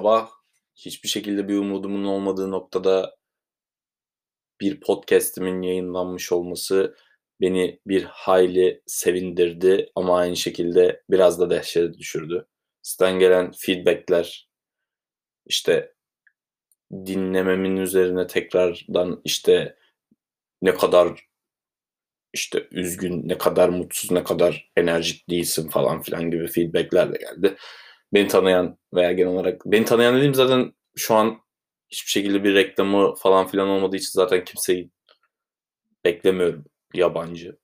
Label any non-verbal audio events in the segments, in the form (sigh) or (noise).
sabah hiçbir şekilde bir umudumun olmadığı noktada bir podcastimin yayınlanmış olması beni bir hayli sevindirdi ama aynı şekilde biraz da dehşete düşürdü. Sizden gelen feedbackler işte dinlememin üzerine tekrardan işte ne kadar işte üzgün, ne kadar mutsuz, ne kadar enerjik değilsin falan filan gibi feedbackler de geldi. Beni tanıyan veya genel olarak beni tanıyan dediğim zaten şu an hiçbir şekilde bir reklamı falan filan olmadığı için zaten kimseyi beklemiyorum yabancı.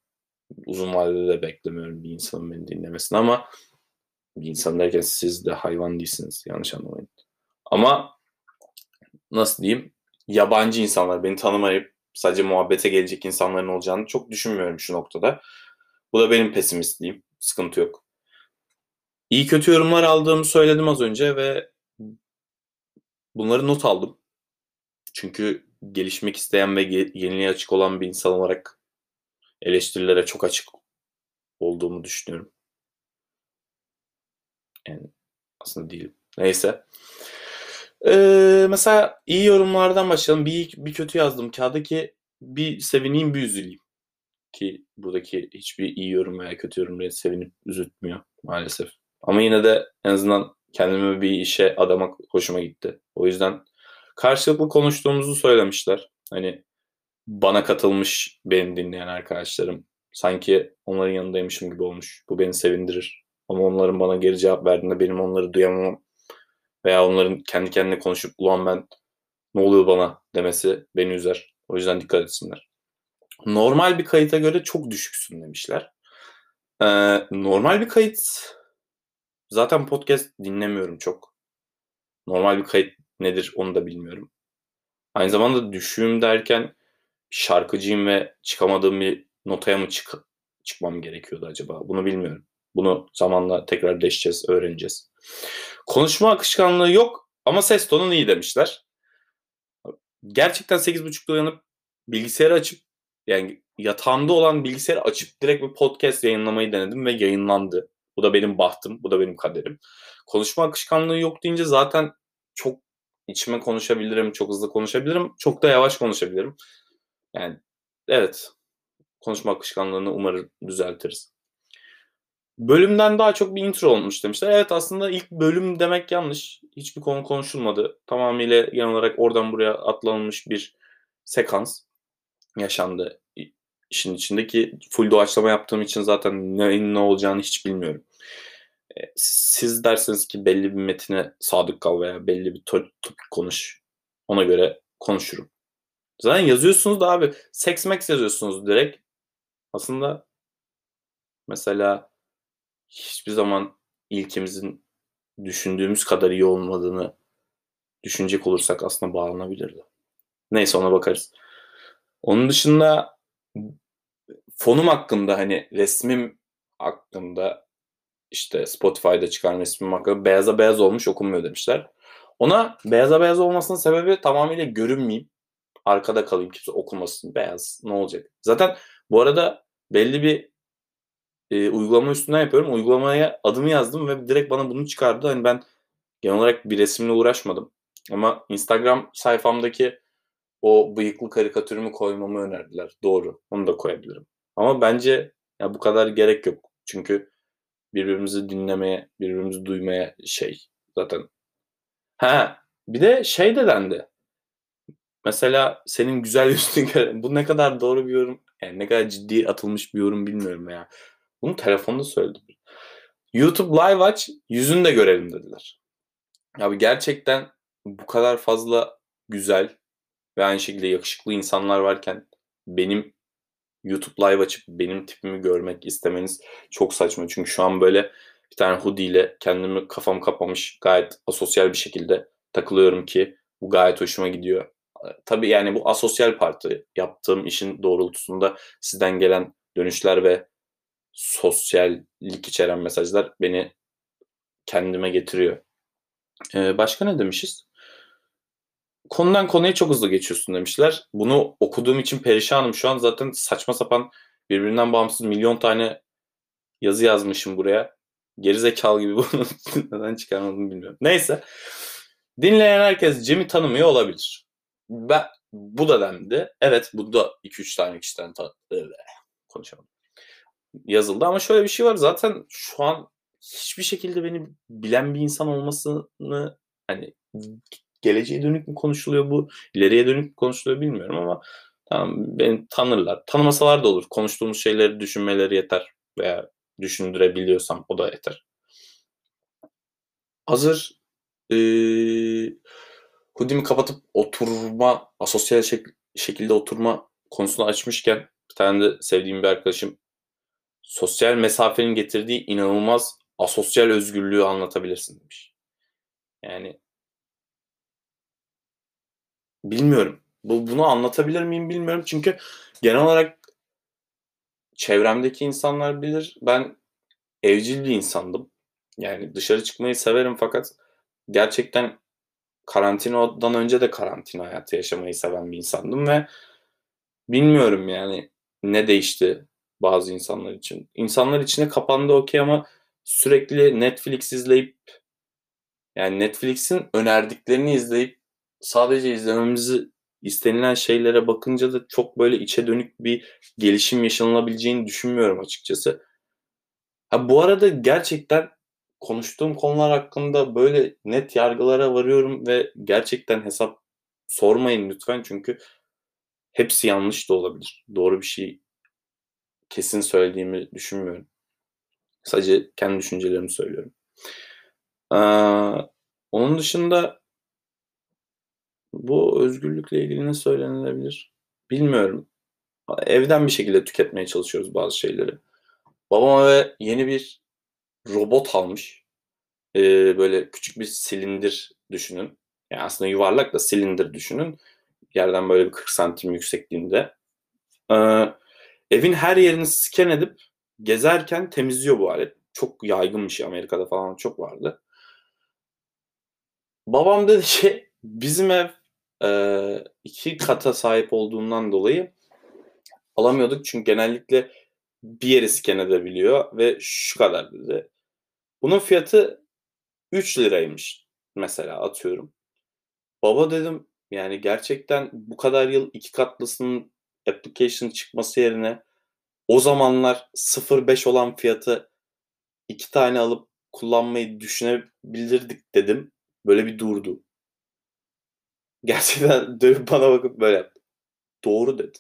Uzun vadede de beklemiyorum bir insanın beni dinlemesini ama bir insan derken siz de hayvan değilsiniz. Yanlış anlamayın. Ama nasıl diyeyim? Yabancı insanlar beni tanımayıp sadece muhabbete gelecek insanların olacağını çok düşünmüyorum şu noktada. Bu da benim pesimistliğim. Sıkıntı yok. İyi kötü yorumlar aldığımı söyledim az önce ve bunları not aldım. Çünkü gelişmek isteyen ve yeniliğe açık olan bir insan olarak eleştirilere çok açık olduğumu düşünüyorum. Yani aslında değilim. Neyse. Ee, mesela iyi yorumlardan başlayalım. Bir bir kötü yazdım kağıda ki bir sevineyim bir üzüleyim. Ki buradaki hiçbir iyi yorum veya kötü yorum sevinip üzültmüyor maalesef. Ama yine de en azından kendimi bir işe adamak hoşuma gitti. O yüzden karşılıklı konuştuğumuzu söylemişler. Hani bana katılmış benim dinleyen arkadaşlarım. Sanki onların yanındaymışım gibi olmuş. Bu beni sevindirir. Ama onların bana geri cevap verdiğinde benim onları duyamamam veya onların kendi kendine konuşup ulan ben ne oluyor bana demesi beni üzer. O yüzden dikkat etsinler. Normal bir kayıta göre çok düşüksün demişler. Ee, normal bir kayıt zaten podcast dinlemiyorum çok. Normal bir kayıt nedir onu da bilmiyorum. Aynı zamanda düşüğüm derken şarkıcıyım ve çıkamadığım bir notaya mı çık çıkmam gerekiyordu acaba? Bunu bilmiyorum. Bunu zamanla tekrar deşeceğiz, öğreneceğiz. Konuşma akışkanlığı yok ama ses tonun iyi demişler. Gerçekten 8.30'da uyanıp bilgisayarı açıp yani yatağımda olan bilgisayarı açıp direkt bir podcast yayınlamayı denedim ve yayınlandı. Bu da benim bahtım, bu da benim kaderim. Konuşma akışkanlığı yok deyince zaten çok içime konuşabilirim, çok hızlı konuşabilirim, çok da yavaş konuşabilirim. Yani evet, konuşma akışkanlığını umarım düzeltiriz. Bölümden daha çok bir intro olmuş demişler. Evet aslında ilk bölüm demek yanlış. Hiçbir konu konuşulmadı. Tamamıyla genel olarak oradan buraya atlanılmış bir sekans yaşandı işin içindeki full doğaçlama yaptığım için zaten ne, ne olacağını hiç bilmiyorum. E, siz derseniz ki belli bir metine sadık kal veya belli bir topik konuş. Ona göre konuşurum. Zaten yazıyorsunuz da abi Sex Max yazıyorsunuz direkt. Aslında mesela hiçbir zaman ilkimizin düşündüğümüz kadar iyi olmadığını düşünecek olursak aslında bağlanabilirdi. Neyse ona bakarız. Onun dışında fonum hakkında hani resmim hakkında işte Spotify'da çıkan resmim hakkında beyaza beyaz olmuş okunmuyor demişler. Ona beyaza beyaz olmasının sebebi tamamıyla görünmeyeyim. Arkada kalayım kimse okumasın. Beyaz ne olacak? Zaten bu arada belli bir e, uygulama üstünden yapıyorum. Uygulamaya adımı yazdım ve direkt bana bunu çıkardı. Hani ben genel olarak bir resimle uğraşmadım. Ama Instagram sayfamdaki o bıyıklı karikatürümü koymamı önerdiler. Doğru. Onu da koyabilirim. Ama bence ya bu kadar gerek yok. Çünkü birbirimizi dinlemeye, birbirimizi duymaya şey zaten. Ha, bir de şey de dendi. Mesela senin güzel yüzünü (laughs) bu ne kadar doğru bir yorum, yani ne kadar ciddi atılmış bir yorum bilmiyorum ya. Bunu telefonda söyledim. YouTube Live aç, yüzünü de görelim dediler. Abi gerçekten bu kadar fazla güzel ve aynı şekilde yakışıklı insanlar varken benim YouTube Live açıp benim tipimi görmek istemeniz çok saçma. Çünkü şu an böyle bir tane hoodie ile kendimi kafam kapamış gayet asosyal bir şekilde takılıyorum ki bu gayet hoşuma gidiyor. Tabii yani bu asosyal parti yaptığım işin doğrultusunda sizden gelen dönüşler ve sosyallik içeren mesajlar beni kendime getiriyor. Ee, başka ne demişiz? Konudan konuya çok hızlı geçiyorsun demişler. Bunu okuduğum için perişanım. Şu an zaten saçma sapan birbirinden bağımsız milyon tane yazı yazmışım buraya. Geri zekalı gibi (laughs) bunu neden çıkarmadım bilmiyorum. Neyse. Dinleyen herkes Cem'i tanımıyor olabilir. Ben, bu da dendi. Evet bu da 2-3 tane kişiden ta- konuşamadım. Yazıldı ama şöyle bir şey var. Zaten şu an hiçbir şekilde beni bilen bir insan olmasını hani geleceğe dönük mü konuşuluyor bu, ileriye dönük mü konuşuluyor bilmiyorum ama tamam beni tanırlar. Tanımasalar da olur. Konuştuğumuz şeyleri düşünmeleri yeter veya düşündürebiliyorsam o da yeter. Hazır ee, Hoodie'mi kapatıp oturma, asosyal şek- şekilde oturma konusunu açmışken bir tane de sevdiğim bir arkadaşım sosyal mesafenin getirdiği inanılmaz asosyal özgürlüğü anlatabilirsin demiş. Yani bilmiyorum. Bu, bunu anlatabilir miyim bilmiyorum. Çünkü genel olarak çevremdeki insanlar bilir. Ben evcil bir insandım. Yani dışarı çıkmayı severim fakat gerçekten karantinadan önce de karantina hayatı yaşamayı seven bir insandım ve bilmiyorum yani ne değişti bazı insanlar için. İnsanlar içine kapandı okey ama sürekli Netflix izleyip yani Netflix'in önerdiklerini izleyip sadece izlememizi istenilen şeylere bakınca da çok böyle içe dönük bir gelişim yaşanılabileceğini düşünmüyorum açıkçası. Ha bu arada gerçekten konuştuğum konular hakkında böyle net yargılara varıyorum ve gerçekten hesap sormayın lütfen çünkü hepsi yanlış da olabilir. Doğru bir şey kesin söylediğimi düşünmüyorum. Sadece kendi düşüncelerimi söylüyorum. Ee, onun dışında bu özgürlükle ilgili ne söylenilebilir? Bilmiyorum. Evden bir şekilde tüketmeye çalışıyoruz bazı şeyleri. Babam eve yeni bir robot almış. Ee, böyle küçük bir silindir düşünün. Yani aslında yuvarlak da silindir düşünün. Yerden böyle bir 40 santim yüksekliğinde. Ee, evin her yerini sken edip gezerken temizliyor bu alet. Çok yaygın bir şey. Amerika'da falan çok vardı. Babam dedi ki bizim ev e, iki kata sahip olduğundan dolayı alamıyorduk. Çünkü genellikle bir yeri sken edebiliyor ve şu kadar dedi. Bunun fiyatı 3 liraymış mesela atıyorum. Baba dedim yani gerçekten bu kadar yıl iki katlısının application çıkması yerine o zamanlar 0.5 olan fiyatı iki tane alıp kullanmayı düşünebilirdik dedim. Böyle bir durdu. Gerçekten dönüp bana bakıp böyle. Doğru dedi.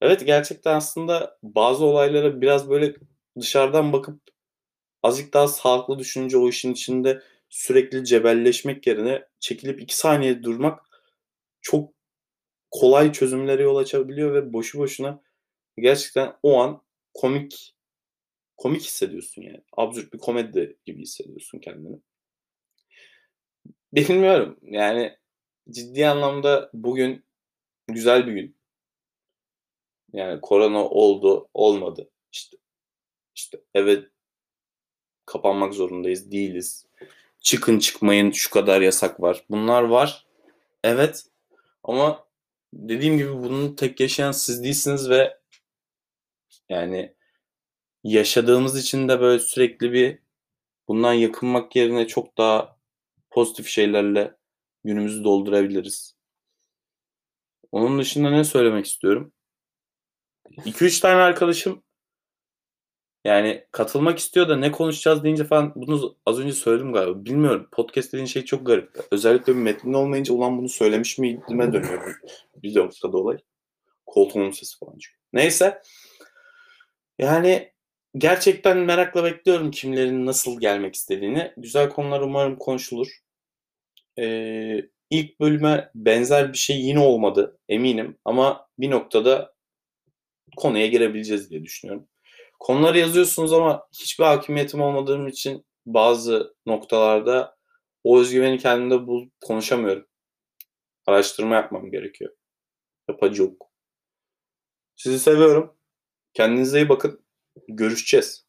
Evet gerçekten aslında bazı olaylara biraz böyle dışarıdan bakıp azıcık daha sağlıklı düşününce o işin içinde sürekli cebelleşmek yerine çekilip iki saniye durmak çok kolay çözümlere yol açabiliyor ve boşu boşuna gerçekten o an komik komik hissediyorsun yani. Absürt bir komedi gibi hissediyorsun kendini. Bilmiyorum. Yani ciddi anlamda bugün güzel bir gün. Yani korona oldu, olmadı. İşte işte evet kapanmak zorundayız, değiliz. Çıkın çıkmayın şu kadar yasak var. Bunlar var. Evet. Ama dediğim gibi bunu tek yaşayan siz değilsiniz ve yani yaşadığımız için de böyle sürekli bir bundan yakınmak yerine çok daha pozitif şeylerle günümüzü doldurabiliriz. Onun dışında ne söylemek istiyorum? 2-3 tane arkadaşım yani katılmak istiyor da ne konuşacağız deyince falan bunu az önce söyledim galiba. Bilmiyorum. Podcast dediğin şey çok garip. Özellikle bir metnin olmayınca ulan bunu söylemiş miydime dönüyor. (laughs) Bir noktada olay. Koltuğumun sesi falan çıkıyor. Neyse. Yani gerçekten merakla bekliyorum kimlerin nasıl gelmek istediğini. Güzel konular umarım konuşulur. Ee, ilk bölüme benzer bir şey yine olmadı eminim ama bir noktada konuya girebileceğiz diye düşünüyorum. Konuları yazıyorsunuz ama hiçbir hakimiyetim olmadığım için bazı noktalarda o özgüveni kendimde bul konuşamıyorum. Araştırma yapmam gerekiyor. Yapacı yok. Sizi seviyorum. Kendinize iyi bakın. Görüşeceğiz.